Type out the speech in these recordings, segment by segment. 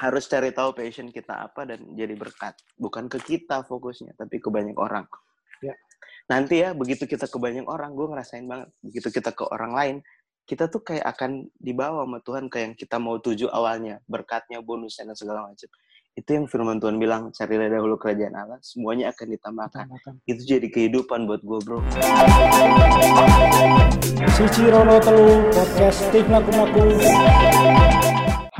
harus cari tahu passion kita apa dan jadi berkat. Bukan ke kita fokusnya, tapi ke banyak orang. Ya. Nanti ya, begitu kita ke banyak orang, gue ngerasain banget. Begitu kita ke orang lain, kita tuh kayak akan dibawa sama Tuhan ke yang kita mau tuju awalnya. Berkatnya, bonusnya, dan segala macam. Itu yang firman Tuhan bilang, carilah dahulu kerajaan Allah, semuanya akan ditambahkan. Tambahkan. Itu jadi kehidupan buat gue, bro. Suci Rono Telu podcast Steve Laku Maku.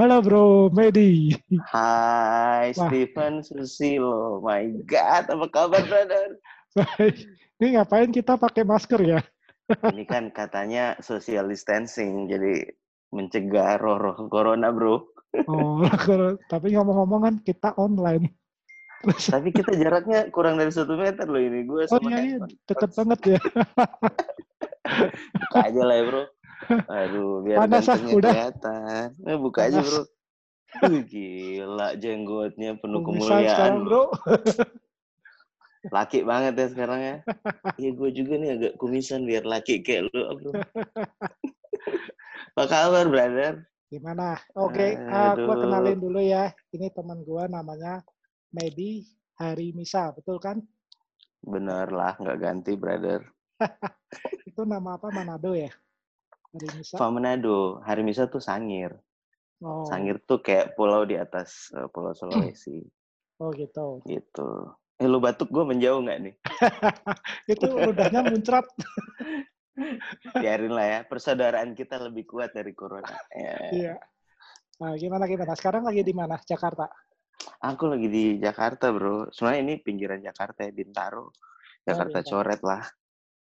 Halo bro, Medi. Hai, Wah. Stephen Susilo. My God, apa kabar, brother? Baik. Ini ngapain kita pakai masker ya? Ini kan katanya social distancing, jadi mencegah roh-roh corona, bro. Oh, tapi ngomong-ngomong kan kita online. Terus, Tapi kita jaraknya kurang dari satu meter loh ini. Gue oh iya, iya, deket banget ya. Buka aja lah ya, bro. Aduh, biar Panas ah, udah. kelihatan. Eh, buka aja, Panas. bro. Wih, gila, jenggotnya penuh Kumisan sekarang kemuliaan. bro. Laki banget ya sekarang ya. Iya, gue juga nih agak kumisan biar laki kayak lu, bro. Apa kabar, brother? Gimana? Oke, ah, gua Aduh. kenalin dulu ya. Ini teman gua namanya Medi Hari Misa, betul kan? Bener lah, nggak ganti, brother. Itu nama apa? Manado ya? Hari Misa. Pak Manado, Hari Misa tuh Sangir. Oh, Sangir tuh kayak pulau di atas eh, Pulau Sulawesi, oh gitu. gitu. Eh, lu batuk gue menjauh nggak nih? Itu ludahnya muncrat. Biarin lah ya, persaudaraan kita lebih kuat dari corona. Ya. Iya. Nah, gimana gimana? Sekarang lagi di mana? Jakarta. Aku lagi di Jakarta, bro. Sebenarnya ini pinggiran Jakarta ya, Bintaro. Jakarta Bintaro. coret lah.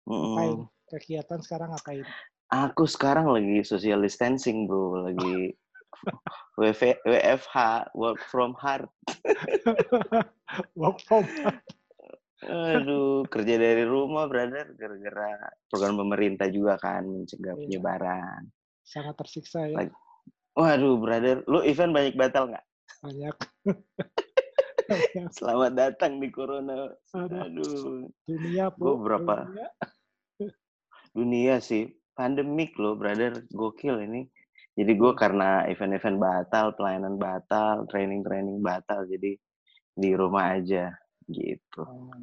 Ngapain? Kegiatan sekarang ngapain? Aku sekarang lagi social distancing, bro. Lagi WF, WFH, work from heart. Work from Aduh, kerja dari rumah, brother. Gara-gara program pemerintah juga kan, mencegah Iya. penyebaran. sangat tersiksa ya. Lagi- Waduh, brother. Lu event banyak batal nggak? Banyak. Selamat datang di Corona. Aduh, Aduh, dunia, Gua Bu. berapa? Dunia. dunia sih. Pandemik loh, brother. Gokil ini. Jadi gue karena event-event batal, pelayanan batal, training-training batal. Jadi di rumah aja gitu. Oh,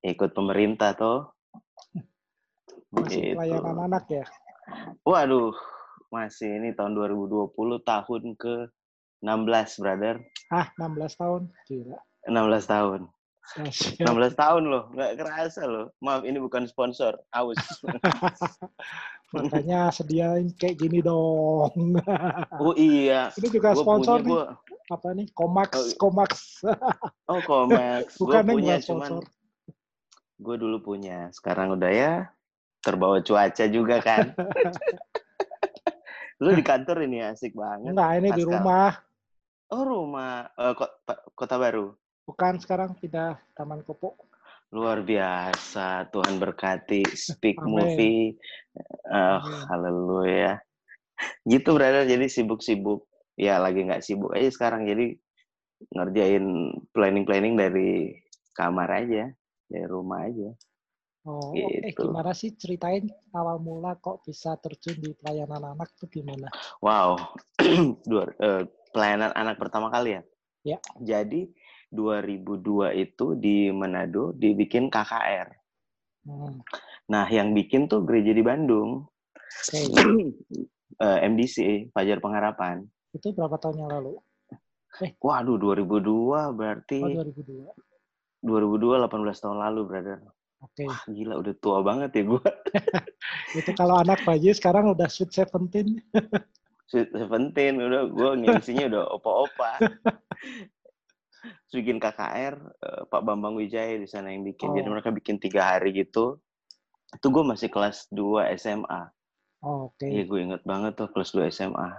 Ikut pemerintah toh. Masih Gitu. pelayanan anak ya? Waduh, masih ini tahun 2020 tahun ke 16, brother. Ah, 16 tahun. Gila. 16 tahun. Sia-sia. 16 tahun loh, nggak kerasa loh. Maaf, ini bukan sponsor. Aus. Makanya sediain kayak gini dong. Oh iya. Ini juga Gua sponsor punya, nih. gua, Apa nih? Komax, Oh, Komax. oh Comex. Gue Bukan nih punya, bukan cuman sponsor. gue dulu punya. Sekarang udah ya terbawa cuaca juga kan. Lu di kantor ini asik banget. Enggak, ini di Pascal. rumah. Oh rumah, kota, kota baru. Bukan sekarang pindah Taman Kopo. Luar biasa, Tuhan berkati. Speak Amin. movie. Oh, haleluya. Gitu brother, jadi sibuk-sibuk. Ya lagi nggak sibuk aja sekarang, jadi ngerjain planning-planning dari kamar aja, dari rumah aja. Oh. Gitu. Gimana sih ceritain awal mula kok bisa terjun di pelayanan anak tuh gimana? Wow, Dua, eh, pelayanan anak pertama kali ya? Ya. Jadi 2002 itu di Manado dibikin KKR. Hmm, Nah, yang bikin tuh gereja di Bandung, Oke, eh, MDC, Fajar Pengharapan. itu berapa tahun yang lalu? Waduh, 2002 berarti Oh, 2002. 2002 18 tahun lalu, brother. Oke, Wah, gila udah tua banget ya gue. itu kalau anak bayi sekarang udah sweet 17. Sweet Seventeen, udah gue ngisinya udah opa-opa. Bikin KKR, eh, Pak Bambang Wijaya di sana yang bikin. Jadi Oh. mereka bikin tiga hari gitu. Itu gue masih kelas 2 SMA. Oh, Oke, Iya, gue inget banget tuh kelas 2 SMA.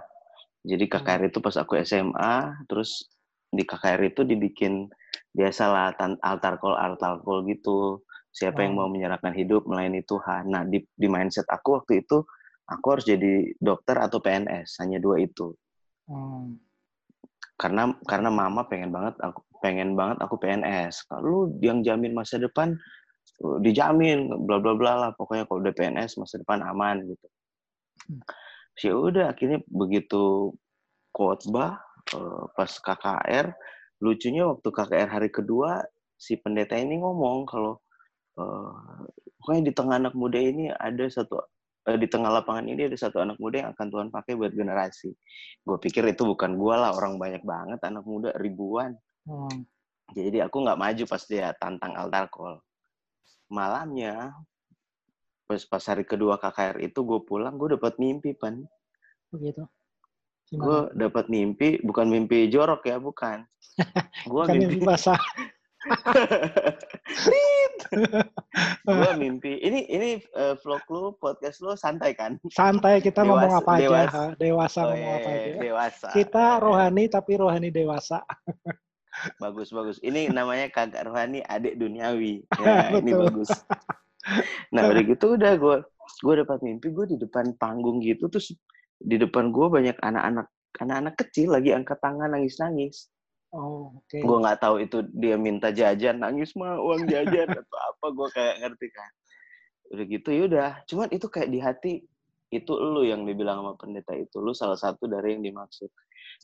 Jadi KKR itu pas aku SMA, terus di KKR itu dibikin biasalah altar call altar call gitu. Siapa yang Oh. mau menyerahkan hidup melayani Tuhan. Nah, di di mindset aku waktu itu aku harus jadi dokter atau PNS, hanya dua itu. Hmm, Karena karena mama pengen banget aku pengen banget aku PNS. Kalau yang jamin masa depan eh, dijamin bla bla bla lah pokoknya kalau udah PNS masa depan aman gitu. Hmm. Ya udah akhirnya begitu khotbah uh, pas KKR lucunya waktu KKR hari kedua si pendeta ini ngomong kalau uh, pokoknya di tengah anak muda ini ada satu di tengah lapangan ini ada satu anak muda yang akan Tuhan pakai buat generasi. Gue pikir itu bukan gue lah orang banyak banget anak muda ribuan. Hmm. Jadi aku nggak maju pas dia tantang altar call. Malamnya pas pas hari kedua KKR itu gue pulang gue dapat mimpi pan. Begitu. Gue dapat mimpi bukan mimpi jorok ya bukan. Gue mimpi, mimpi basah. gue mimpi. Ini ini uh, vlog lu podcast lu santai kan? Santai kita dewasa, ngomong apa dewasa. aja dewasa oh, ngomong apa aja. dewasa. Kita rohani tapi rohani dewasa. Bagus bagus. Ini namanya kagak rohani adik duniawi. Ya ini bagus. Nah udah gitu udah gue gue dapat mimpi gue di depan panggung gitu terus di depan gue banyak anak-anak anak-anak kecil lagi angkat tangan nangis nangis Oh. Okay. Gue nggak tahu itu dia minta jajan, nangis mah uang jajan atau apa, gue kayak ngerti kan. Udah gitu ya udah. Cuman itu kayak di hati itu lu yang dibilang sama pendeta itu, lu salah satu dari yang dimaksud.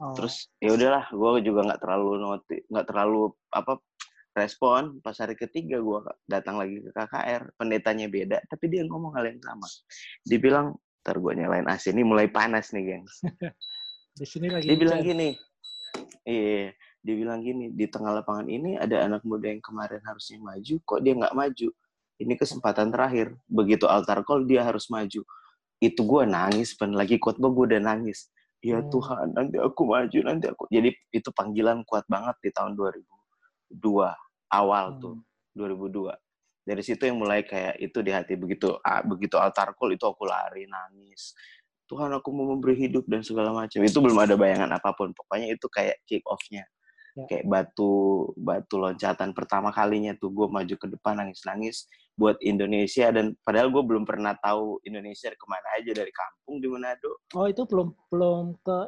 Oh. Terus ya udahlah, gue juga nggak terlalu noti, nggak terlalu apa respon. Pas hari ketiga gue datang lagi ke KKR, pendetanya beda, tapi dia ngomong hal yang sama. Dibilang, ntar gue nyalain AC ini mulai panas nih, gengs. di sini lagi. Dia bilang gini, iya, dia bilang gini di tengah lapangan ini ada anak muda yang kemarin harusnya maju kok dia nggak maju? Ini kesempatan terakhir. Begitu altar call dia harus maju. Itu gue nangis pen. Lagi khotbah gue udah nangis. Ya hmm. Tuhan nanti aku maju nanti aku jadi itu panggilan kuat banget di tahun 2002 awal hmm. tuh 2002 dari situ yang mulai kayak itu di hati. Begitu ah, begitu altar call itu aku lari nangis. Tuhan aku mau memberi hidup dan segala macam. Itu belum ada bayangan apa pun. Pokoknya itu kayak kick off-nya ya. kayak batu batu loncatan pertama kalinya tuh gue maju ke depan nangis nangis buat Indonesia dan padahal gue belum pernah tahu Indonesia ke mana aja dari kampung di Manado oh itu belum belum ke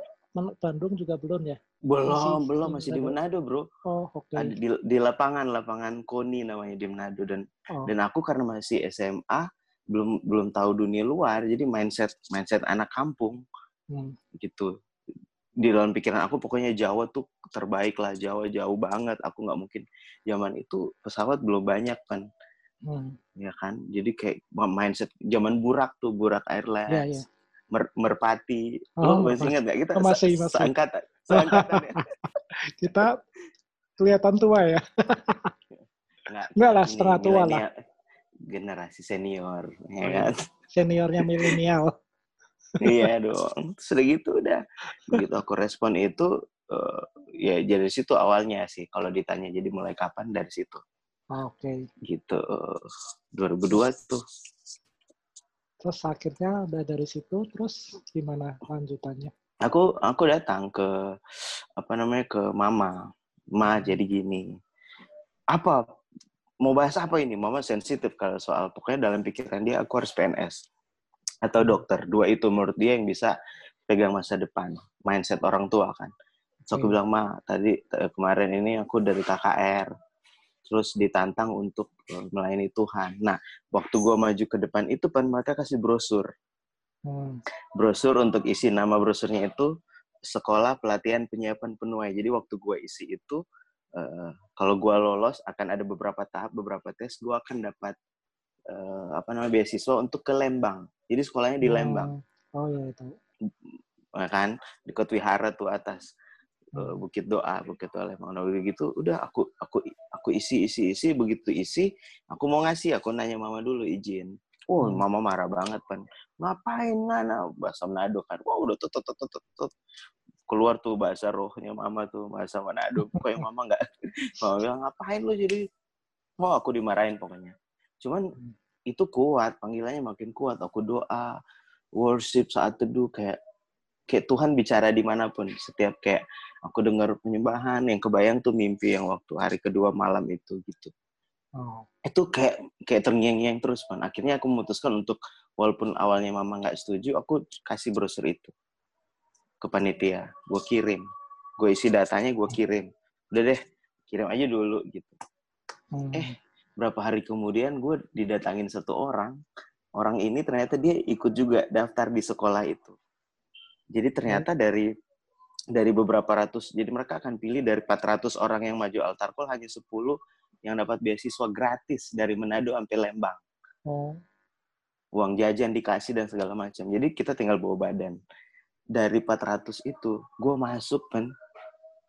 Bandung juga belum ya belum masih, belum masih di Manado bro oh oke okay. di, di lapangan lapangan Koni namanya di Manado dan oh. dan aku karena masih SMA belum belum tahu dunia luar jadi mindset mindset anak kampung hmm. gitu di dalam pikiran aku pokoknya Jawa tuh terbaik lah Jawa jauh banget aku nggak mungkin zaman itu pesawat belum banyak kan hmm. ya kan jadi kayak mindset zaman burak tuh burak airlines yeah, yeah. Mer merpati oh, lo masih ingat gak kita masih, masih. seangkatan seangkatan ya? kita kelihatan tua ya nggak, nggak lah setengah tua lah generasi senior ya oh, iya. kan seniornya milenial iya dong. Sudah gitu udah. Begitu aku respon itu, uh, ya dari situ awalnya sih. Kalau ditanya jadi mulai kapan dari situ. Oke. Okay. Gitu. 2002 tuh. Terus akhirnya udah dari situ, terus gimana lanjutannya? Aku aku datang ke apa namanya ke mama. Ma jadi gini. Apa mau bahas apa ini? Mama sensitif kalau soal pokoknya dalam pikiran dia aku harus PNS atau dokter. Dua itu menurut dia yang bisa pegang masa depan, mindset orang tua kan. So aku hmm. bilang, "Ma, tadi kemarin ini aku dari KKR, terus ditantang untuk e, melayani Tuhan. Nah, waktu gue maju ke depan itu pan mereka kasih brosur. Hmm. Brosur untuk isi nama brosurnya itu sekolah pelatihan penyiapan penuai. Jadi waktu gue isi itu, uh, kalau gue lolos akan ada beberapa tahap, beberapa tes, gue akan dapat uh, apa namanya beasiswa untuk ke Lembang. Jadi sekolahnya di Lembang. Oh, oh iya itu. Ya kan di Kota Wihara tuh atas uh, Bukit Doa, Bukit Doa Lembang. Nah, gitu udah aku aku aku isi isi isi begitu isi aku mau ngasih aku nanya mama dulu izin. Oh, hmm. mama marah banget kan. Ngapain mana bahasa Manado kan. Wah, udah tut tut tut tut, tut. keluar tuh bahasa rohnya mama tuh bahasa Manado. Pokoknya mama nggak mama bilang ngapain lu jadi Oh, aku dimarahin pokoknya. Cuman hmm. Itu kuat, panggilannya makin kuat. Aku doa, worship saat teduh kayak kayak Tuhan bicara di mana pun. Setiap kayak aku dengar penyembahan yang kebayang tuh mimpi yang waktu hari kedua malam itu gitu. Oh. Itu kayak kayak terngiang-ngiang terus man. Akhirnya aku memutuskan untuk walaupun awalnya mama nggak setuju, aku kasih brosur itu ke panitia. Gue kirim, gue isi datanya, gue kirim. Udah deh, kirim aja dulu gitu. Hmm. Eh berapa hari kemudian gue didatangin satu orang orang ini ternyata dia ikut juga daftar di sekolah itu jadi ternyata dari dari beberapa ratus. Jadi mereka akan pilih dari 400 orang yang maju altar call hanya 10 yang dapat beasiswa gratis dari Manado sampai Lembang. Oh. Uang jajan dikasih dan segala macam. Jadi kita tinggal bawa badan. Dari 400 itu, gue masuk kan.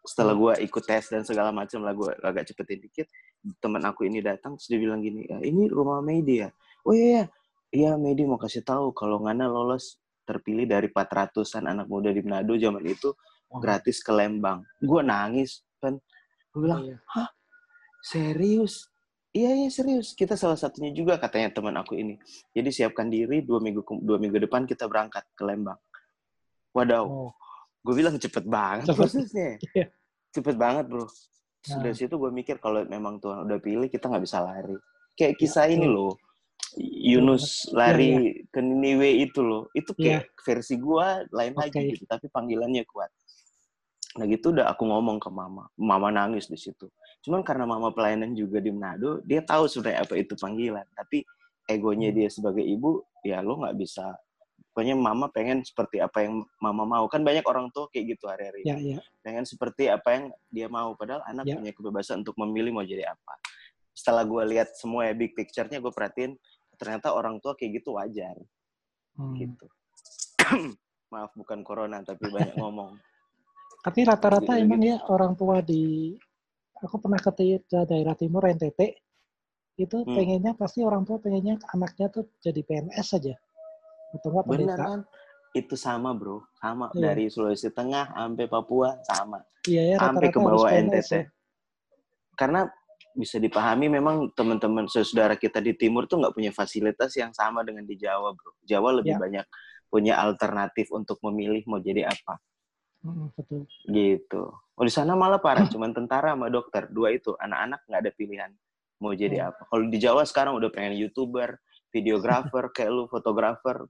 Setelah gue ikut tes dan segala macam lah, gue agak cepetin dikit. Teman aku ini datang, terus dia bilang gini, "Ya, ini rumah Medi ya? Oh iya, iya. Iya, Medi mau kasih tahu kalau Ngana lolos terpilih dari 400-an anak muda di Manado zaman itu gratis ke Lembang. Gue nangis kan. Gue bilang, Iya. hah serius? Iya iya serius. Kita salah satunya juga katanya teman aku ini. Jadi siapkan diri dua minggu dua minggu depan kita berangkat ke Lembang. Wadaw, Oh. gue bilang cepet banget Cepet. prosesnya. Iya. Cepet banget bro. Terus Nah. Dari situ gue mikir kalau memang Tuhan udah pilih kita nggak bisa lari. Kayak kisah ini betul. loh. Yunus Iya, lari ke Niniwe itu loh. Itu Iya. kayak versi gue lain lagi Oke. gitu. Tapi panggilannya kuat. Nah gitu udah aku ngomong ke mama. Mama nangis di situ. Cuman karena mama pelayanan juga di Manado, dia tahu sebenarnya apa itu panggilan. Tapi egonya Hmm. dia sebagai ibu, ya lo nggak bisa. Pokoknya mama pengen seperti apa yang mama mau. Kan banyak orang tua kayak gitu hari-hari. Ya, ya. Pengen seperti apa yang dia mau. Padahal anak Ya. punya kebebasan untuk memilih mau jadi apa. Setelah gue lihat semua ya big picture-nya, gue perhatiin ternyata orang tua kayak gitu wajar. Hmm. Gitu. Maaf bukan corona, tapi banyak ngomong. Tapi rata-rata Gitu, emang ya orang tua di aku pernah ke daerah timur NTT itu Hmm. pengennya pasti orang tua pengennya anaknya tuh jadi PNS saja atau enggak pendeta. kan? Itu sama bro, sama Iya. dari Sulawesi Tengah sampai Papua sama, Iya ya sampai ke bawah NTT. ya. Karena bisa dipahami memang teman-teman saudara kita di timur tuh nggak punya fasilitas yang sama dengan di Jawa bro. Jawa lebih Ya. banyak punya alternatif untuk memilih mau jadi apa betul. gitu. Oh di sana malah parah, cuman tentara sama dokter dua itu anak-anak nggak ada pilihan mau jadi Hmm. apa. Kalau di Jawa sekarang udah pengen youtuber, videografer, kayak lu fotografer,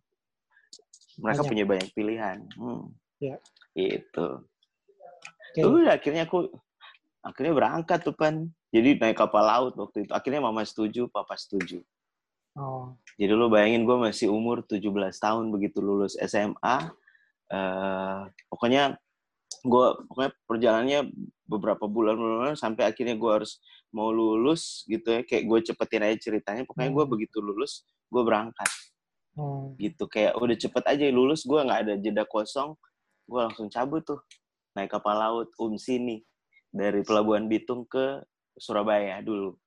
mereka Banyak. punya banyak pilihan. Hmm. Ya. Itu. Udah akhirnya aku akhirnya berangkat tuh pan. Jadi naik kapal laut waktu itu. Akhirnya mama setuju, papa setuju. Oh, Jadi lu bayangin gue masih umur 17 tahun begitu lulus SMA. eh pokoknya gue pokoknya perjalanannya beberapa bulan-bulan sampai akhirnya gue harus mau lulus gitu ya. Kayak gue cepetin aja ceritanya. Pokoknya gue Hmm. begitu lulus, gue berangkat oh, gitu. Kayak udah cepet aja lulus, gue nggak ada jeda kosong. Gue langsung cabut tuh. Naik kapal laut Umsini. Dari Pelabuhan Bitung ke Surabaya dulu.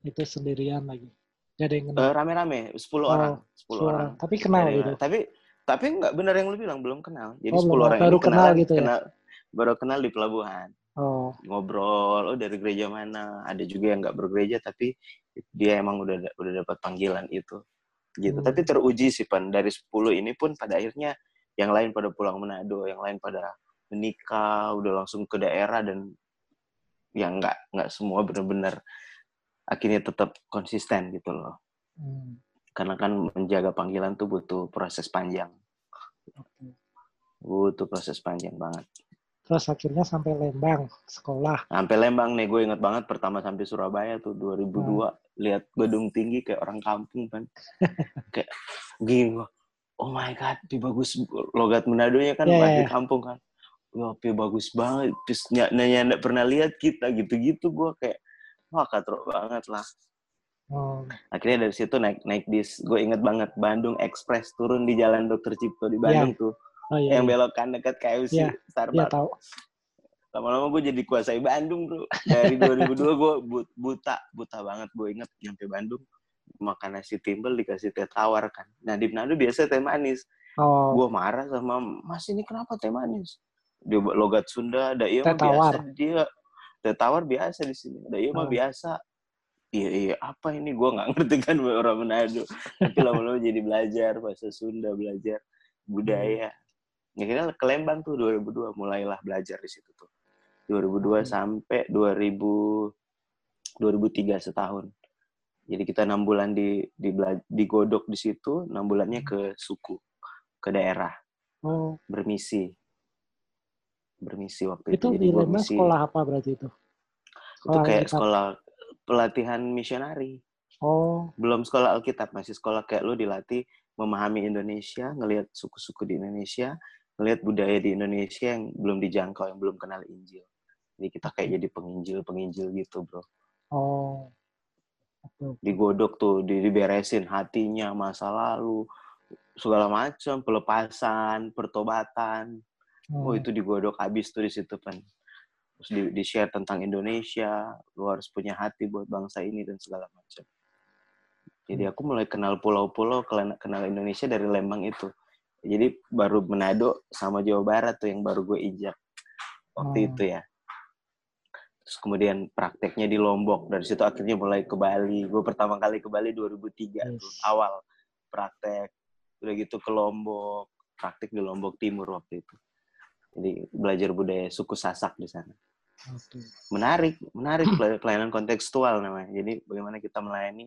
itu sendirian lagi. Gak ada yang kenal. Eh, rame-rame 10 Oh, orang 10 Suara. orang Tapi kenal Dari- gitu. tapi tapi nggak benar yang lu bilang belum kenal jadi Oh, 10 belum. orang Baru ini kenal kenalan- gitu ya? kenal- baru kenal di pelabuhan Oh, ngobrol oh dari gereja mana ada juga yang nggak bergereja tapi dia emang udah udah dapat panggilan itu gitu. Hmm. tapi teruji sih pan. Dari 10 ini pun pada akhirnya yang lain pada pulang Manado yang lain pada menikah udah langsung ke daerah dan yang nggak nggak semua benar-benar akhirnya tetap konsisten gitu loh. Hmm, karena kan menjaga panggilan tuh butuh proses panjang. Oke. butuh proses panjang banget Terus akhirnya sampai Lembang sekolah. sampai Lembang nih gue inget banget pertama sampai Surabaya tuh 2002 lihat gedung tinggi kayak orang kampung kan. Kayak gini gue oh my god pi bagus. Logat Manado-nya kan Ya, ya, masih ya. kampung kan. Wah pi bagus banget. Terus ny- nanya nggak pernah lihat kita? Gitu-gitu gue kayak wah katrok banget lah. Oh, akhirnya dari situ naik naik bis. Gue inget banget Bandung Express turun di Jalan Dokter Cipto di Bandung tuh oh iya, yang iya. belok kan dekat KFC Iya, Iya Starbucks tahu. lama-lama gue jadi kuasai Bandung bro dari 2002 gue bu- buta buta banget gue inget nyampe Bandung makan nasi timbel dikasih teh tawar kan nah di Manado biasa teh manis Oh, gue marah sama mas ini kenapa teh manis dia logat Sunda ada iya Teh mah biasa tawar. dia teh tawar biasa di sini ada iya mah Oh. biasa iya iya apa ini gue nggak ngerti kan orang Manado tapi lama-lama jadi belajar bahasa Sunda belajar budaya Hmm. Akhirnya ke Lembang tuh 2002 mulailah belajar di situ tuh. 2002 Hmm. sampai 2000 2003 setahun. Jadi kita enam bulan di di digodok di situ enam bulannya ke suku ke daerah. Oh, bermisi. Bermisi waktu itu, itu. Jadi di Lembang sekolah apa berarti itu? itu Sekolah kayak Alkitab. sekolah pelatihan misionari. Oh, belum sekolah Alkitab masih sekolah kayak lu dilatih memahami Indonesia ngelihat suku-suku di Indonesia ngelihat budaya di Indonesia yang belum dijangkau, yang belum kenal Injil. Jadi kita kayak jadi penginjil-penginjil gitu, bro. Oh. Oke. Digodok tuh, di- diberesin hatinya, masa lalu, segala macam, pelepasan, pertobatan. Oh, Hmm. itu digodok habis tuh di situ, Pan. Terus di, di-share tentang Indonesia, lu harus punya hati buat bangsa ini dan segala macam. Jadi aku mulai kenal pulau-pulau, kenal Indonesia dari Lembang itu. Jadi baru Manado sama Jawa Barat tuh yang baru gue injak waktu Hmm. itu ya. Terus kemudian prakteknya di Lombok. Dari situ akhirnya mulai ke Bali. Gue pertama kali ke Bali 2003 tuh, Yes. awal praktek. Udah gitu ke Lombok, praktek di Lombok Timur waktu itu. Jadi belajar budaya suku Sasak di sana. Oke. Menarik, menarik pelay- pelayanan kontekstual namanya. Jadi bagaimana kita melayani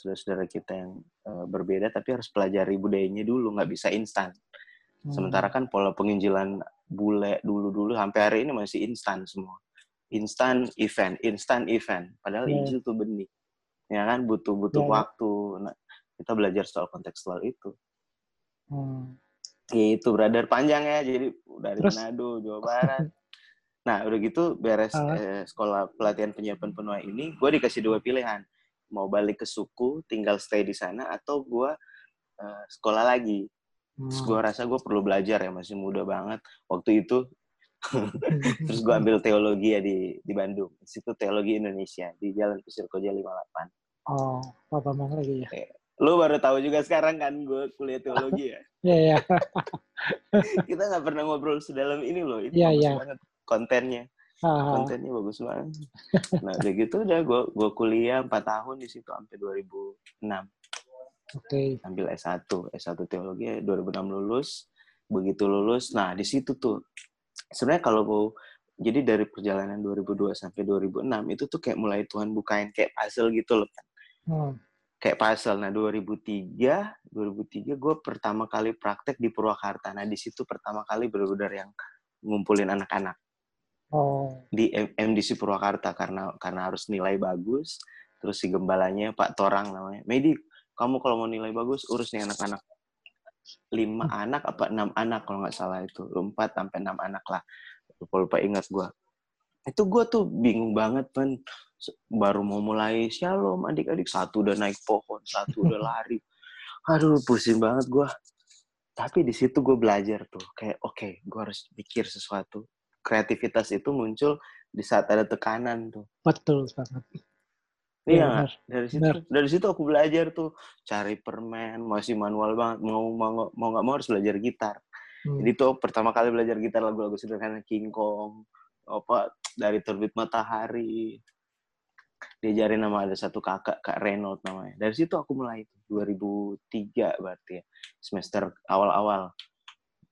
saudara-saudara kita yang eh, berbeda, tapi harus pelajari budayanya dulu, nggak bisa instan. Hmm. Sementara kan pola penginjilan bule dulu-dulu sampai hari ini masih instan semua. Instan event, instan event. Padahal Iya. Injil tuh benih. Ya kan butuh butuh iya. waktu. Nah, kita belajar soal kontekstual itu. Hmm. Ya itu brother panjang ya. Jadi dari Terus? Manado, Jawa Barat. Nah, udah gitu beres Ah. eh, sekolah pelatihan penyiapan penuai ini, gue dikasih dua pilihan. Mau balik ke suku, tinggal stay di sana, atau gue eh, sekolah lagi. Terus Hmm. gue rasa gue perlu belajar ya, masih muda banget. Waktu itu Terus gue ambil teologi ya di di Bandung. Institut Teologi Indonesia di Jalan Pasir Koja 58. Oh, Pak Bambang lagi ya. Lu baru tahu juga sekarang kan gue kuliah teologi ya. Iya, iya. Kita nggak pernah ngobrol sedalam ini loh. Ini iya. banget kontennya. Kontennya bagus banget. Nah, udah gitu udah gue gue kuliah 4 tahun di situ sampai 2006. Oke. Ambil S1, S1 teologi ya, 2006 lulus. Begitu lulus, nah di situ tuh sebenarnya kalau mau jadi dari perjalanan 2002 sampai 2006 itu tuh kayak mulai Tuhan bukain kayak puzzle gitu loh. Hmm. Kayak puzzle. Nah 2003, 2003 gue pertama kali praktek di Purwakarta. Nah di situ pertama kali benar-benar yang ngumpulin anak-anak Oh, di M- MDC Purwakarta karena karena harus nilai bagus. Terus si gembalanya Pak Torang namanya. Medi, kamu kalau mau nilai bagus urus nih anak-anak. Lima anak apa enam anak kalau nggak salah itu. Empat sampai enam anak lah. Lupa lupa ingat gue. Itu gue tuh bingung banget kan. Baru mau mulai shalom adik-adik satu udah naik pohon, satu udah lari. Aduh pusing banget gue. Tapi di situ gue belajar tuh kayak oke, gue harus pikir sesuatu. Kreativitas itu muncul di saat ada tekanan tuh. betul banget. Iya nggak? dari situ benar. dari situ aku belajar tuh cari permen masih manual banget mau mau mau nggak mau harus belajar gitar Hmm. jadi tuh pertama kali belajar gitar lagu-lagu sederhana King Kong apa dari terbit matahari diajarin nama ada satu kakak kak Renault namanya dari situ aku mulai 2003 berarti ya semester awal-awal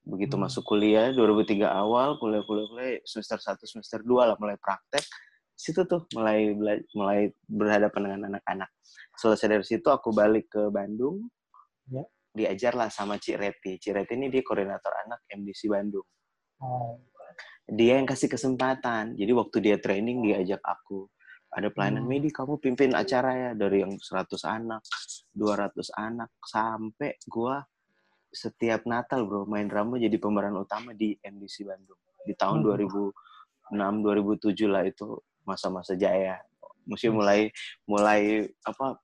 begitu Hmm. masuk kuliah 2003 awal kuliah kuliah kuliah semester 1 semester 2 lah mulai praktek situ tuh mulai mulai berhadapan dengan anak-anak selesai dari situ aku balik ke Bandung Ya. diajar lah sama Cik Reti Cik Reti ini dia koordinator anak MDC Bandung Oh, dia yang kasih kesempatan. Jadi waktu dia training dia ajak aku. Ada pelayanan Hmm. medi kamu pimpin acara ya dari yang 100 anak, 200 anak sampai gua setiap Natal bro main drama jadi pemeran utama di MDC Bandung di tahun Hmm. 2006 2007 lah itu masa-masa jaya. Mesti Yes. mulai mulai apa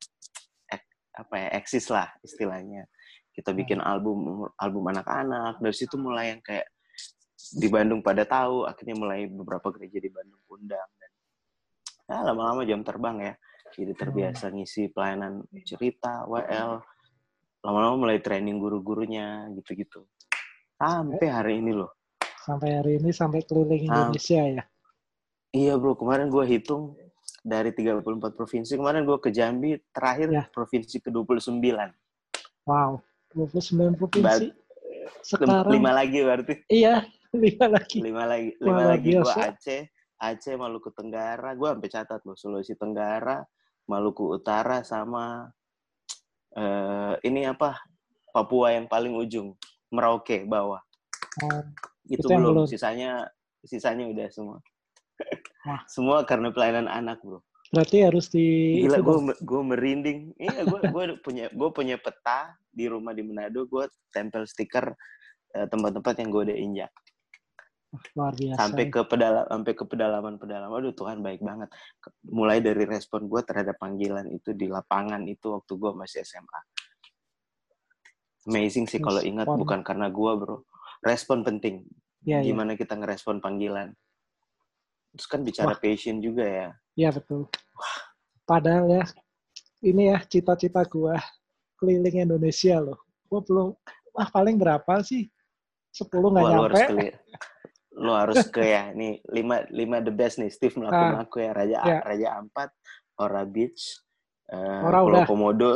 ek- apa ya eksis lah istilahnya. Kita bikin album album anak-anak dari situ mulai yang kayak di Bandung pada tahu akhirnya mulai beberapa gereja di Bandung undang dan ya lama-lama jam terbang ya jadi terbiasa ngisi pelayanan cerita WL lama-lama mulai training guru-gurunya gitu-gitu sampai hari ini loh sampai hari ini sampai keliling. Indonesia ya. iya bro kemarin gue hitung dari 34 provinsi kemarin gue ke Jambi terakhir Ya. provinsi ke 29 Wow, 29 provinsi. Ba- Sekarang lima lagi berarti iya, lima lagi. lima lagi lima lagi gue. Aceh Aceh Maluku Tenggara gue sampai catat loh Sulawesi Tenggara Maluku Utara sama eh ini apa Papua yang paling ujung Merauke bawah. Oh, itu, Itu belum. sisanya sisanya udah semua. Semua karena pelayanan anak bro. Berarti harus di gila gue gue merinding. Iya gue gue punya gue punya peta di rumah di Manado gue tempel stiker eh, tempat-tempat yang gue udah injak luar biasa. sampai ke pedalaman sampai ke pedalaman pedalaman aduh Tuhan baik banget mulai dari respon gue terhadap panggilan itu di lapangan itu waktu gue masih SMA amazing sih kalau ingat bukan karena gue bro respon penting iya. gimana kita ngerespon panggilan terus kan bicara Wah. passion juga ya Iya betul. Padahal ya, ini ya cita-cita gua keliling Indonesia loh. Gua belum, wah paling berapa sih? 10 nggak Wah, lu nyampe. harus lu harus ke ya nih lima lima the best nih Steve melaku Ah, melaku ya Raja ya. Raja Ampat Ora Beach eh, Ora Pulau udah. Komodo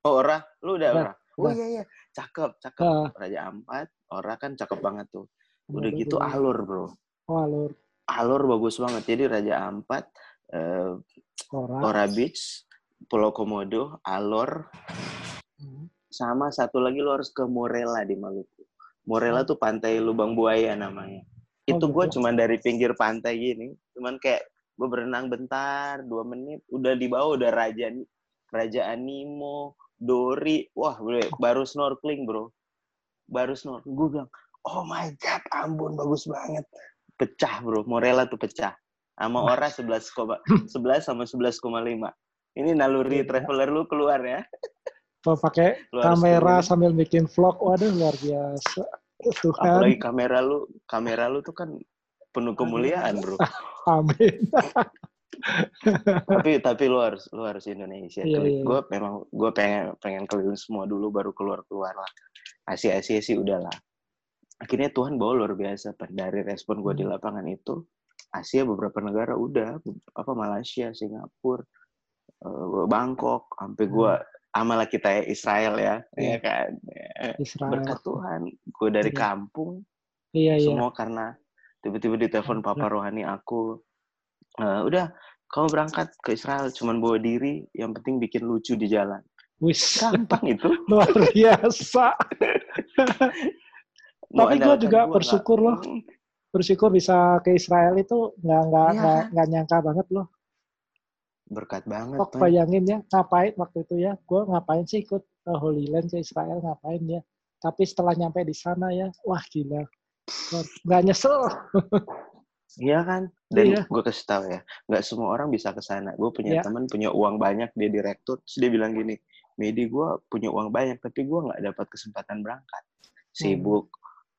oh Ora lu udah Udah, Ora oh udah. iya iya cakep cakep Ah. Raja Ampat Ora kan cakep banget tuh udah Komodo gitu dulu. alur bro Oh, alur. alur bagus banget jadi Raja Ampat eh, Ora. Ora Beach Pulau Komodo alur Hmm. sama satu lagi lu harus ke Morella di Maluku. Morella tuh pantai Lubang Buaya namanya. Oh, Itu gue gitu. cuman dari pinggir pantai gini, cuman kayak gue berenang bentar, dua menit, udah di bawah udah Raja Raja Animo, Dori, wah bro, baru snorkeling bro, baru snorkeling. Gue bilang, oh my god, Ambon bagus banget, pecah bro, Morella tuh pecah. Sama Ora 11, 11 sama 11,5. Ini naluri Gila. traveler lu keluar ya. Kalau pakai kamera sambil bikin vlog, waduh luar biasa. Tuhan, apalagi kamera lu kamera lu tuh kan penuh kemuliaan bro amin. tapi tapi lu harus lu harus Indonesia Iya, iya. gue memang gue pengen pengen keliling semua dulu baru keluar keluar lah Asia Asia sih udahlah akhirnya Tuhan bawa luar biasa Pan. dari respon gue di Hmm. lapangan itu Asia beberapa negara udah apa Malaysia Singapura eh, Bangkok sampai gue amalah kita ya Israel ya Hmm. Iya. ya kan Ya. Israel. berkat Tuhan gue dari Iya. kampung Iya, iya. semua karena tiba-tiba ditelepon papa rohani aku "Eh, udah kamu berangkat ke Israel cuman bawa diri yang penting bikin lucu di jalan Wis, gampang itu luar biasa. Tapi andalkan juga gua bersyukur loh. Bersyukur bisa ke Israel itu nggak nggak Iya. nggak nggak nyangka banget loh. Berkat banget Kok bayangin ya ngapain waktu itu ya? Gue ngapain sih ikut ke Holy Land ke Israel ngapain ya? Tapi setelah nyampe di sana ya, wah gila. Nggak nyesel. iya kan dan Iya. gue kasih tahu ya nggak semua orang bisa ke sana gue punya Iya. teman punya uang banyak dia direktur terus dia bilang gini Medi gue punya uang banyak tapi gue nggak dapat kesempatan berangkat sibuk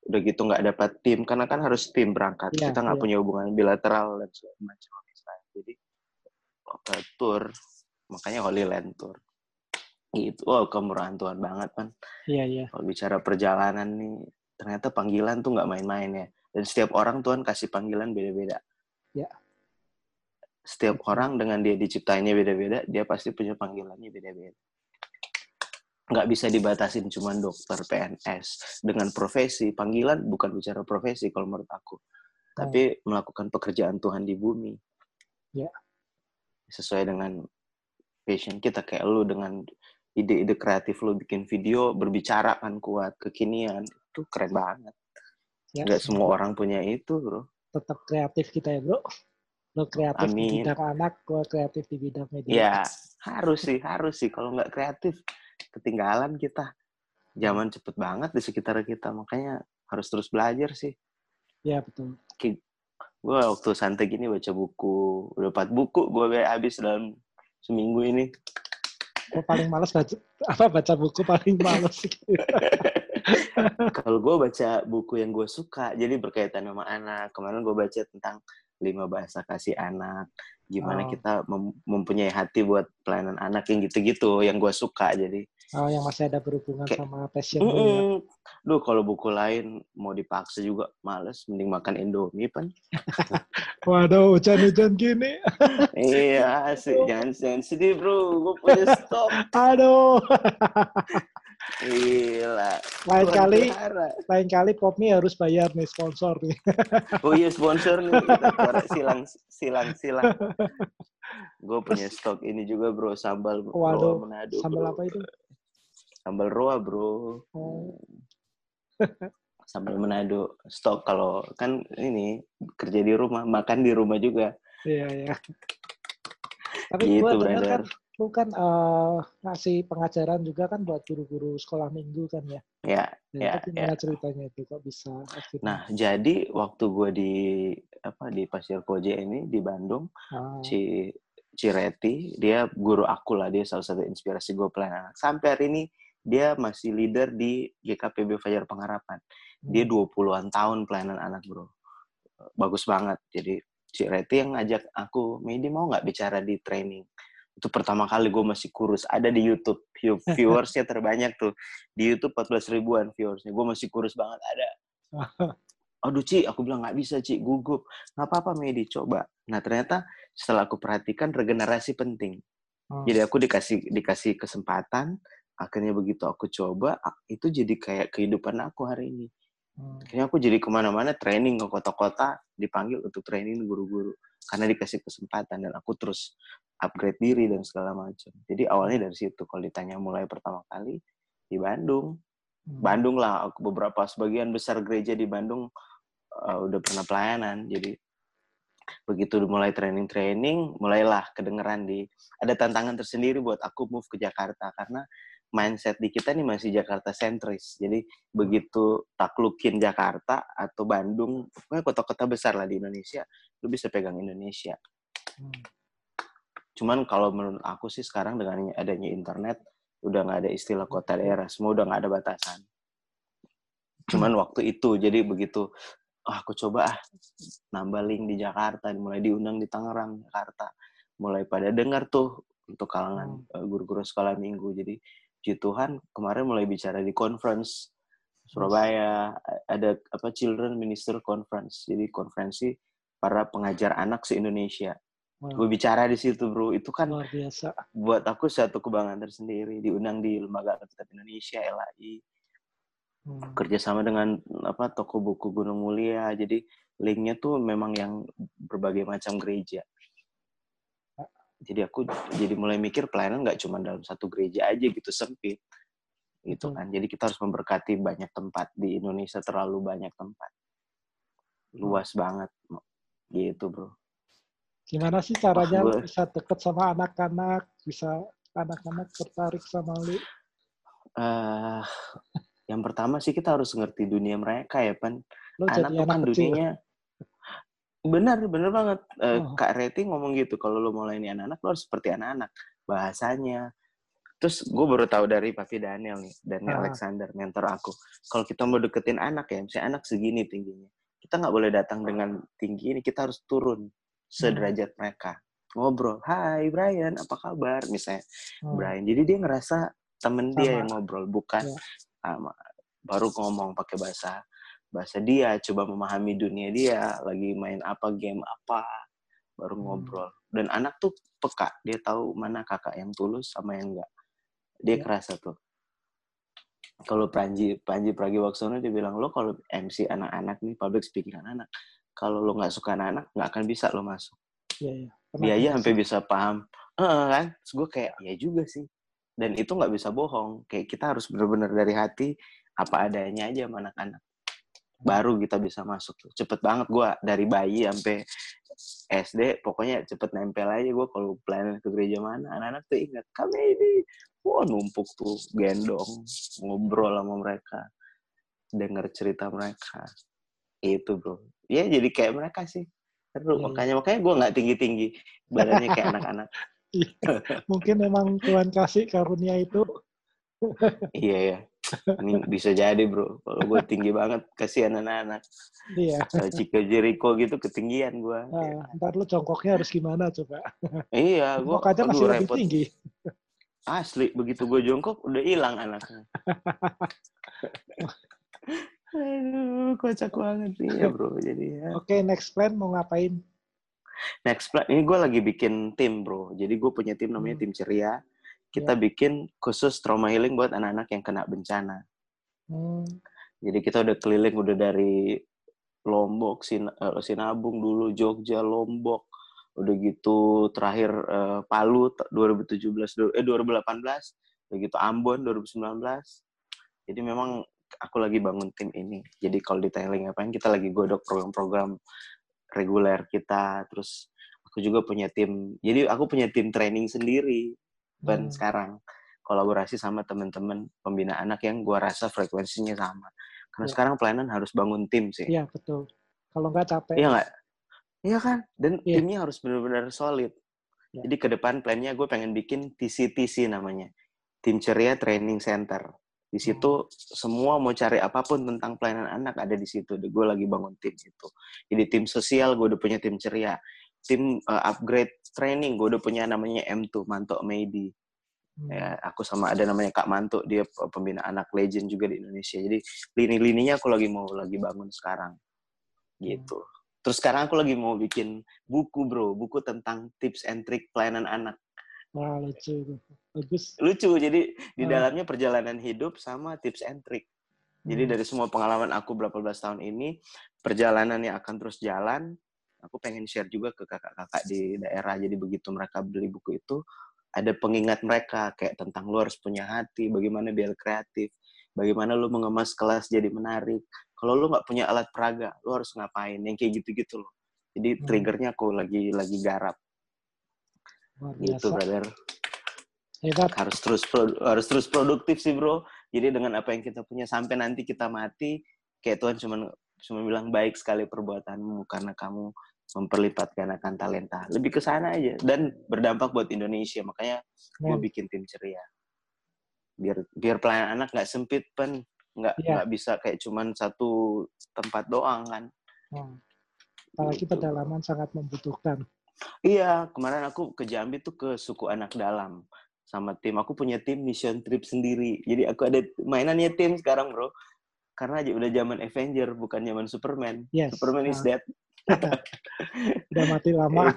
udah gitu nggak dapat tim karena kan harus tim berangkat Iya, kita nggak iya. punya hubungan bilateral dan segala macam jadi eh, tour. Makanya Holy Land Tour. Gitu. Wow kemurahan Tuhan banget kan Iya iya. kalau bicara perjalanan nih ternyata panggilan tuh nggak main-main ya. Dan setiap orang Tuhan kasih panggilan beda-beda. Ya. setiap orang dengan dia diciptainnya beda-beda dia pasti punya panggilannya beda-beda. Nggak bisa dibatasin cuma dokter PNS dengan profesi panggilan bukan bicara profesi kalau menurut aku. Tapi melakukan pekerjaan Tuhan di bumi. Ya. Sesuai dengan passion kita kayak lu dengan ide-ide kreatif lu bikin video berbicara kan kuat kekinian itu keren banget Ya, nggak semua orang punya itu bro tetap kreatif kita ya bro. Lo kreatif di Amin. bidang anak, gue kreatif di bidang media. ya harus sih harus sih kalau nggak kreatif ketinggalan kita zaman cepet banget di sekitar kita makanya harus terus belajar sih Ya betul. Gue waktu santai gini baca buku. Udah empat buku gue habis dalam seminggu ini. Gue paling males baca apa baca buku paling males. kalau gue baca buku yang gue suka jadi berkaitan sama anak. Kemarin gue baca tentang lima bahasa kasih anak. Gimana Oh. kita mem- mempunyai hati buat pelayanan anak yang gitu-gitu yang gue suka. Jadi oh yang masih ada berhubungan Kayak- sama passion lo ya. Duh, kalau buku lain mau dipaksa juga males, mending makan Indomie pan. Waduh, hujan-hujan gini. iya, sih, jangan jangan sedih bro, gue punya stok. Aduh. Gila. Lain kali, pelihara. lain kali Popmi harus bayar nih sponsor nih. Oh iya sponsor nih, kita silang silang silang. Gue punya stok ini juga bro, sambal Waduh, roa Manado. Sambal bro. apa itu? Sambal roa bro. Oh. Sambal Manado. Stok kalau kan ini kerja di rumah, makan di rumah juga. Iya, iya. Tapi Gitu, gua dengar kan lu kan uh, ngasih pengajaran juga kan buat guru-guru sekolah minggu kan ya? Ya, Dan ya, itu gimana ya. ceritanya itu kok bisa akhirnya? Nah, jadi waktu gue di apa di Pasir Koja ini di Bandung, Ah, Ci Cireti, dia guru aku lah, dia salah satu inspirasi gue pelayan anak. Sampai hari ini dia masih leader di GKPB Fajar Pengharapan. Dia hmm, 20-an tahun pelayanan anak, bro. Bagus banget. Jadi Cireti yang ngajak aku, Medi mau nggak bicara di training? Itu pertama kali gue masih kurus. Ada di YouTube. View- Viewersnya terbanyak tuh. Di YouTube 14 ribuan viewersnya. Gue masih kurus banget. Ada. Aduh, Ci, aku bilang nggak bisa, Ci. Gugup. Nggak apa-apa, Medi. Coba. Nah, ternyata setelah aku perhatikan, regenerasi penting. hmm, Jadi aku dikasih dikasih kesempatan, akhirnya begitu aku coba, itu jadi kayak kehidupan aku hari ini. hmm, Akhirnya aku jadi ke mana-mana training ke kota-kota, dipanggil untuk training guru-guru. Karena dikasih kesempatan, dan aku terus upgrade diri dan segala macam. Jadi awalnya dari situ, kalau ditanya mulai pertama kali, di Bandung. hmm. Bandung lah, aku beberapa sebagian besar gereja di Bandung uh, udah pernah pelayanan. Jadi begitu mulai training-training, mulailah kedengeran di ada tantangan tersendiri buat aku move ke Jakarta karena mindset di kita nih masih Jakarta sentris. Jadi begitu taklukin Jakarta atau Bandung, pokoknya kota-kota besar lah di Indonesia, lu bisa pegang Indonesia. Hmm. Cuman kalau menurut aku sih sekarang dengan adanya internet udah nggak ada istilah kota daerah, semua udah nggak ada batasan. Cuman waktu itu jadi begitu ah aku coba ah nambah link di Jakarta, mulai diundang di Tangerang, Jakarta. Mulai pada dengar tuh untuk kalangan eh, guru-guru sekolah minggu. Jadi puji Tuhan kemarin mulai bicara di conference Surabaya ada apa Children Minister Conference. Jadi konferensi para pengajar anak se-Indonesia. Wah, Gue bicara di situ, Bro. Itu kan luar biasa. buat aku satu kebanggaan tersendiri diundang di lembaga Alkitab Indonesia LAI Hmm. kerjasama dengan apa toko buku Gunung Mulia jadi linknya tuh memang yang berbagai macam gereja jadi aku jadi mulai mikir pelayanan nggak cuma dalam satu gereja aja gitu sempit. Gitu Betul. kan. Jadi kita harus memberkati banyak tempat di Indonesia terlalu banyak tempat. Luas banget gitu bro. Gimana sih caranya Wah, bisa deket sama anak-anak, bisa anak-anak tertarik sama lu? eh yang pertama sih kita harus ngerti dunia mereka ya pan. Lu anak jadi tuh anak kan kecil. dunianya benar benar banget Eh, Oh. kak Reti ngomong gitu kalau lo mulai ini anak-anak lo harus seperti anak-anak bahasanya terus gue baru tahu dari Papi Daniel nih Daniel Ah. Alexander mentor aku kalau kita mau deketin anak ya misalnya anak segini tingginya kita nggak boleh datang dengan tinggi ini kita harus turun sederajat mereka ngobrol Hai Brian apa kabar misalnya Hmm. Brian jadi dia ngerasa temen dia Sama. yang ngobrol bukan Ya. sama baru ngomong pakai bahasa bahasa dia coba memahami dunia dia lagi main apa game apa baru Hmm. ngobrol. Dan anak tuh peka dia tahu mana kakak yang tulus sama yang enggak. Dia Ya. kerasa tuh. Kalau Panji Panji Pragiwaksono dia bilang lo kalau MC anak-anak nih public speaking anak-anak kalau lo nggak suka anak-anak nggak akan bisa lo masuk. Iya, iya. Pernah dia aja sampai bisa paham. Heeh, kan? Terus gue kayak ya juga sih. Dan itu nggak bisa bohong. Kayak kita harus benar-benar dari hati apa adanya aja sama anak-anak baru kita bisa masuk tuh. Cepet banget gue dari bayi sampai SD pokoknya cepet nempel aja gue kalau pelayanan ke gereja mana. Anak-anak tuh ingat kami ini. Wah numpuk tuh gendong ngobrol sama mereka denger cerita mereka. Itu bro. Ya jadi kayak mereka sih seru. Iya, iya. makanya makanya gue nggak tinggi tinggi badannya kayak anak-anak. Mungkin memang Tuhan kasih karunia itu. iya ya ini bisa jadi bro kalau gue tinggi banget kasihan anak-anak Iya. Kalau Chico Jericho gitu ketinggian gue Nah, ntar lu jongkoknya harus gimana coba? iya gue aja masih lebih repot tinggi. asli begitu gue jongkok udah hilang anaknya aduh kocak banget iya bro jadi ya Oke, next plan mau ngapain? next plan ini gue lagi bikin tim bro jadi gue punya tim namanya Hmm. tim ceria kita bikin khusus trauma healing buat anak-anak yang kena bencana. Hmm, jadi kita udah keliling udah dari Lombok Sin eh, Sinabung dulu Jogja Lombok. Udah gitu terakhir eh, Palu t- 2017 du- eh 2018 udah gitu Ambon 2019 jadi memang aku lagi bangun tim ini. Jadi kalau ditanya lagi ngapain kita lagi godok program-program reguler kita. Terus aku juga punya tim jadi aku punya tim training sendiri dan Hmm. sekarang kolaborasi sama teman-teman pembina anak yang gua rasa frekuensinya sama. Karena Ya. sekarang pelayanan harus bangun tim sih. Iya, betul. Kalau nggak capek. Iya nggak? Iya kan? Dan Iya. timnya harus benar-benar solid. Ya. Jadi ke depan plannya gue pengen bikin TCTC namanya. Tim Ceria Training Center. Di situ semua mau cari apa pun tentang pelayanan anak ada di situ. Gue lagi bangun tim itu. Jadi tim sosial gue udah punya tim ceria. Tim uh, upgrade training gue udah punya namanya M2 Manto Meidi. Hmm. Ya, aku sama ada namanya Kak Manto dia pembina anak legend juga di Indonesia. Jadi lini-lininya aku lagi mau lagi bangun sekarang. Gitu. Terus sekarang aku lagi mau bikin buku, Bro, buku tentang tips and trick pelayanan anak. Wah, lucu. Bagus. Lucu. Jadi di Hmm. dalamnya perjalanan hidup sama tips and trick. Jadi Hmm. dari semua pengalaman aku berapa belas tahun ini, perjalanan yang akan terus jalan, aku pengen share juga ke kakak-kakak di daerah. Jadi begitu mereka beli buku itu, ada pengingat mereka kayak tentang lu harus punya hati, bagaimana biar kreatif, bagaimana lu mengemas kelas jadi menarik. Kalau lu nggak punya alat peraga, lu harus ngapain? Yang kayak gitu-gitu loh. Jadi Hmm. triggernya aku lagi lagi garap gitu, biasa. brother. Hebat. Harus terus harus terus produktif sih, bro. Jadi dengan apa yang kita punya sampai nanti kita mati, kayak Tuhan cuma cuma bilang baik sekali perbuatanmu karena kamu memperlipat gandakan talenta. Lebih ke sana aja dan berdampak buat Indonesia. Makanya gue Men. bikin tim ceria. Biar biar pelayanan anak nggak sempit pen, nggak Iya. nggak bisa kayak cuman satu tempat doang kan. Hmm. Apalagi Gitu. pedalaman sangat membutuhkan. Iya, kemarin aku ke Jambi tuh ke suku anak dalam sama tim. Aku punya tim mission trip sendiri. Jadi aku ada mainannya tim sekarang, bro. Karena aja udah zaman Avenger, bukan zaman Superman. Yes. Superman is dead. udah mati lama.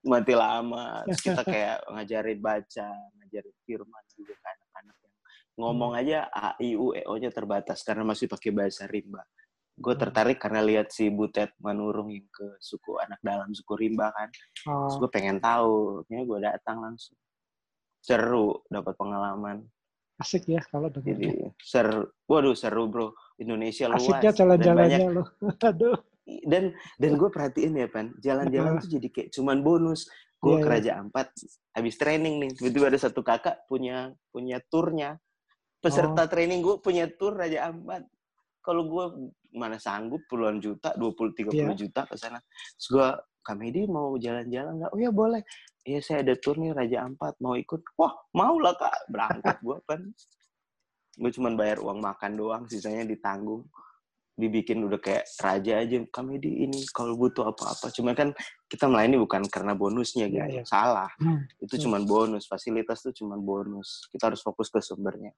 Mati lama. Terus kita kayak ngajarin baca, ngajarin firman juga ke anak-anak yang ngomong aja A, I, U, E, O-nya terbatas karena masih pakai bahasa rimba. Gue Hmm. tertarik karena lihat si Butet Manurung yang ke suku anak dalam, suku rimba kan. Terus Oh, gue pengen tahu, ya gue datang langsung. Seru, dapat pengalaman. asik ya kalau. Jadi seru, waduh seru bro. Indonesia luas. Asiknya dan banyak jalan-jalannya loh. Aduh. Dan dan gue perhatiin ya pan, jalan-jalan tuh jadi kayak cuman bonus. Gue Iya, ke. Raja Ampat, habis training nih, tiba-tiba ada satu kakak punya punya turnya. Peserta Oh. training gue punya tur Raja Ampat. Kalau gue mana sanggup puluhan juta, 20 30 Iya. juta ke sana. Terus gue, Kamedi mau jalan-jalan nggak? Oh ya boleh. Iya saya ada tur nih Raja Ampat, mau ikut. Wah mau lah kak, berangkat gue kan. Gue cuman bayar uang makan doang, sisanya ditanggung. Dibikin udah kayak raja aja, Kamedi ini kalau butuh apa-apa. Cuman kan kita melayani bukan karena bonusnya gitu. iya. Salah. Hmm. Itu Hmm. cuman bonus, fasilitas tuh cuman bonus. Kita harus fokus ke sumbernya.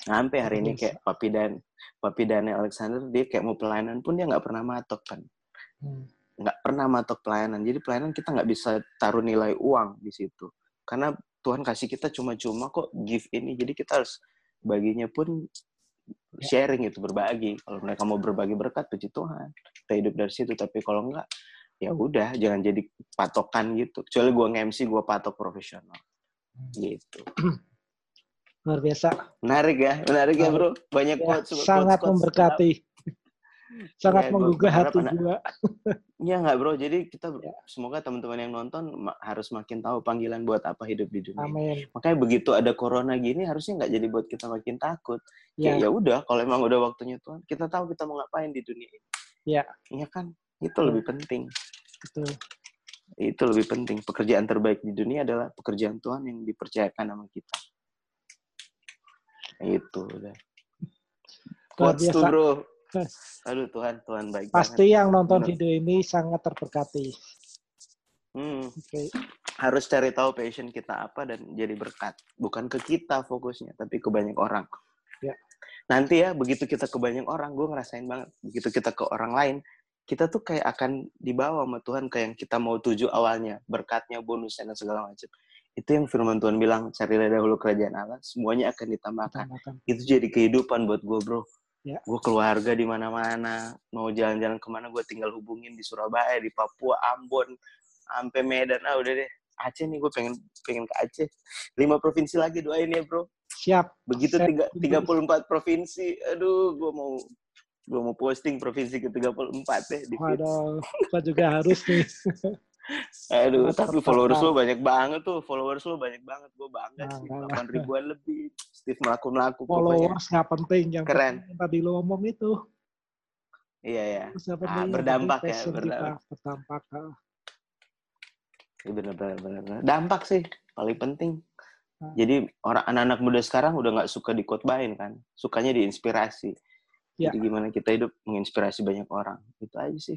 Sampai hari ini kayak Papi dan Papi Daniel Alexander dia kayak mau pelayanan pun dia nggak pernah matok kan. Hmm. Nggak pernah matok pelayanan. Jadi pelayanan kita nggak bisa taruh nilai uang di situ. Karena Tuhan kasih kita cuma-cuma kok give ini. Jadi kita harus baginya pun sharing itu berbagi. Kalau mereka mau berbagi berkat puji Tuhan. Kita hidup dari situ. Tapi kalau enggak ya udah jangan jadi patokan gitu. Kecuali gua nge-MC gua patok profesional. Gitu. Luar biasa. Menarik ya, menarik ya bro. Banyak Ya, quotes, sangat quotes-quotes. memberkati. Sangat Ya, menggugah hati anak- gua. Iya nggak bro, jadi kita Ya. semoga teman-teman yang nonton ma- harus makin tahu panggilan buat apa hidup di dunia. Amin. Makanya begitu ada corona gini harusnya nggak jadi buat kita makin takut. Ya, Ya udah, kalau emang udah waktunya Tuhan, kita tahu kita mau ngapain di dunia ini. Ya. Iya kan? Itu Ya. lebih penting. betul. Itu lebih penting. Pekerjaan terbaik di dunia adalah pekerjaan Tuhan yang dipercayakan sama kita. Itu udah. Quotes tuh bro. Aduh Tuhan, Tuhan baik Pasti yang nonton Benar. video ini sangat terberkati. banget. Hmm. Oke. harus cari tahu passion kita apa dan jadi berkat. Bukan ke kita fokusnya, tapi ke banyak orang. Ya. Nanti ya, begitu kita ke banyak orang, gue ngerasain banget. Begitu kita ke orang lain, kita tuh kayak akan dibawa sama Tuhan ke yang kita mau tuju awalnya. Berkatnya, bonusnya, dan segala macam. Itu yang firman Tuhan bilang, carilah dahulu kerajaan Allah, semuanya akan ditambahkan. Tambahkan. Itu jadi kehidupan buat gue, bro. Ya. Gue keluarga di mana-mana, mau jalan-jalan ke mana, gue tinggal hubungin di Surabaya, di Papua, Ambon, sampai Medan. Ah, udah deh. Aceh nih, gue pengen pengen ke Aceh. Lima provinsi lagi doain ya, bro. Siap. Begitu tiga, 34 provinsi, aduh, gue mau gue mau posting provinsi ke 34 deh di. Waduh, gua juga harus nih. Aduh, tapi followers lu banyak banget tuh. Followers lu banyak banget. Gue bangga Nah, sih. nah. 8 ribuan lebih. Steve melaku-melaku. Followers nggak penting, yang Keren. penting yang tadi lo ngomong itu. Iya, ya. Yang Ah, berdampak ya, berdampak. Berdampak. Iya bener, bener, bener, bener. Dampak sih paling penting. Nah. Jadi orang anak-anak muda sekarang udah nggak suka dikotbahin kan, sukanya diinspirasi. Ya. Jadi gimana kita hidup menginspirasi banyak orang, itu aja sih.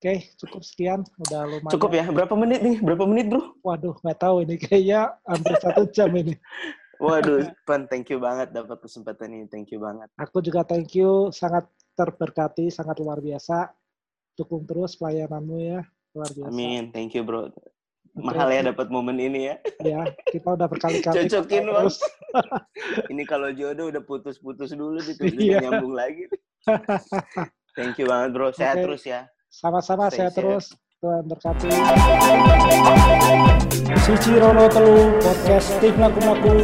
Oke, cukup sekian. Udah lumayan. Cukup ya, berapa menit nih? Berapa menit bro? Waduh, nggak tahu ini kayaknya hampir satu jam ini. Waduh, Pan, thank you banget dapat kesempatan ini, thank you banget. Aku juga thank you, sangat terberkati, sangat luar biasa. Dukung terus pelayananmu ya, luar biasa. Amin, thank you bro. Mahal ya dapat momen ini ya. Ya, kita udah berkali-kali Cocokin terus. Ini kalau jodoh udah putus-putus dulu gitu, udah Iya. nyambung lagi. Thank you banget bro, sehat Oke. terus ya. Sama-sama, saya terus. Tuhan berkati. Suci Rono Telu, podcast Tim Laku Laku.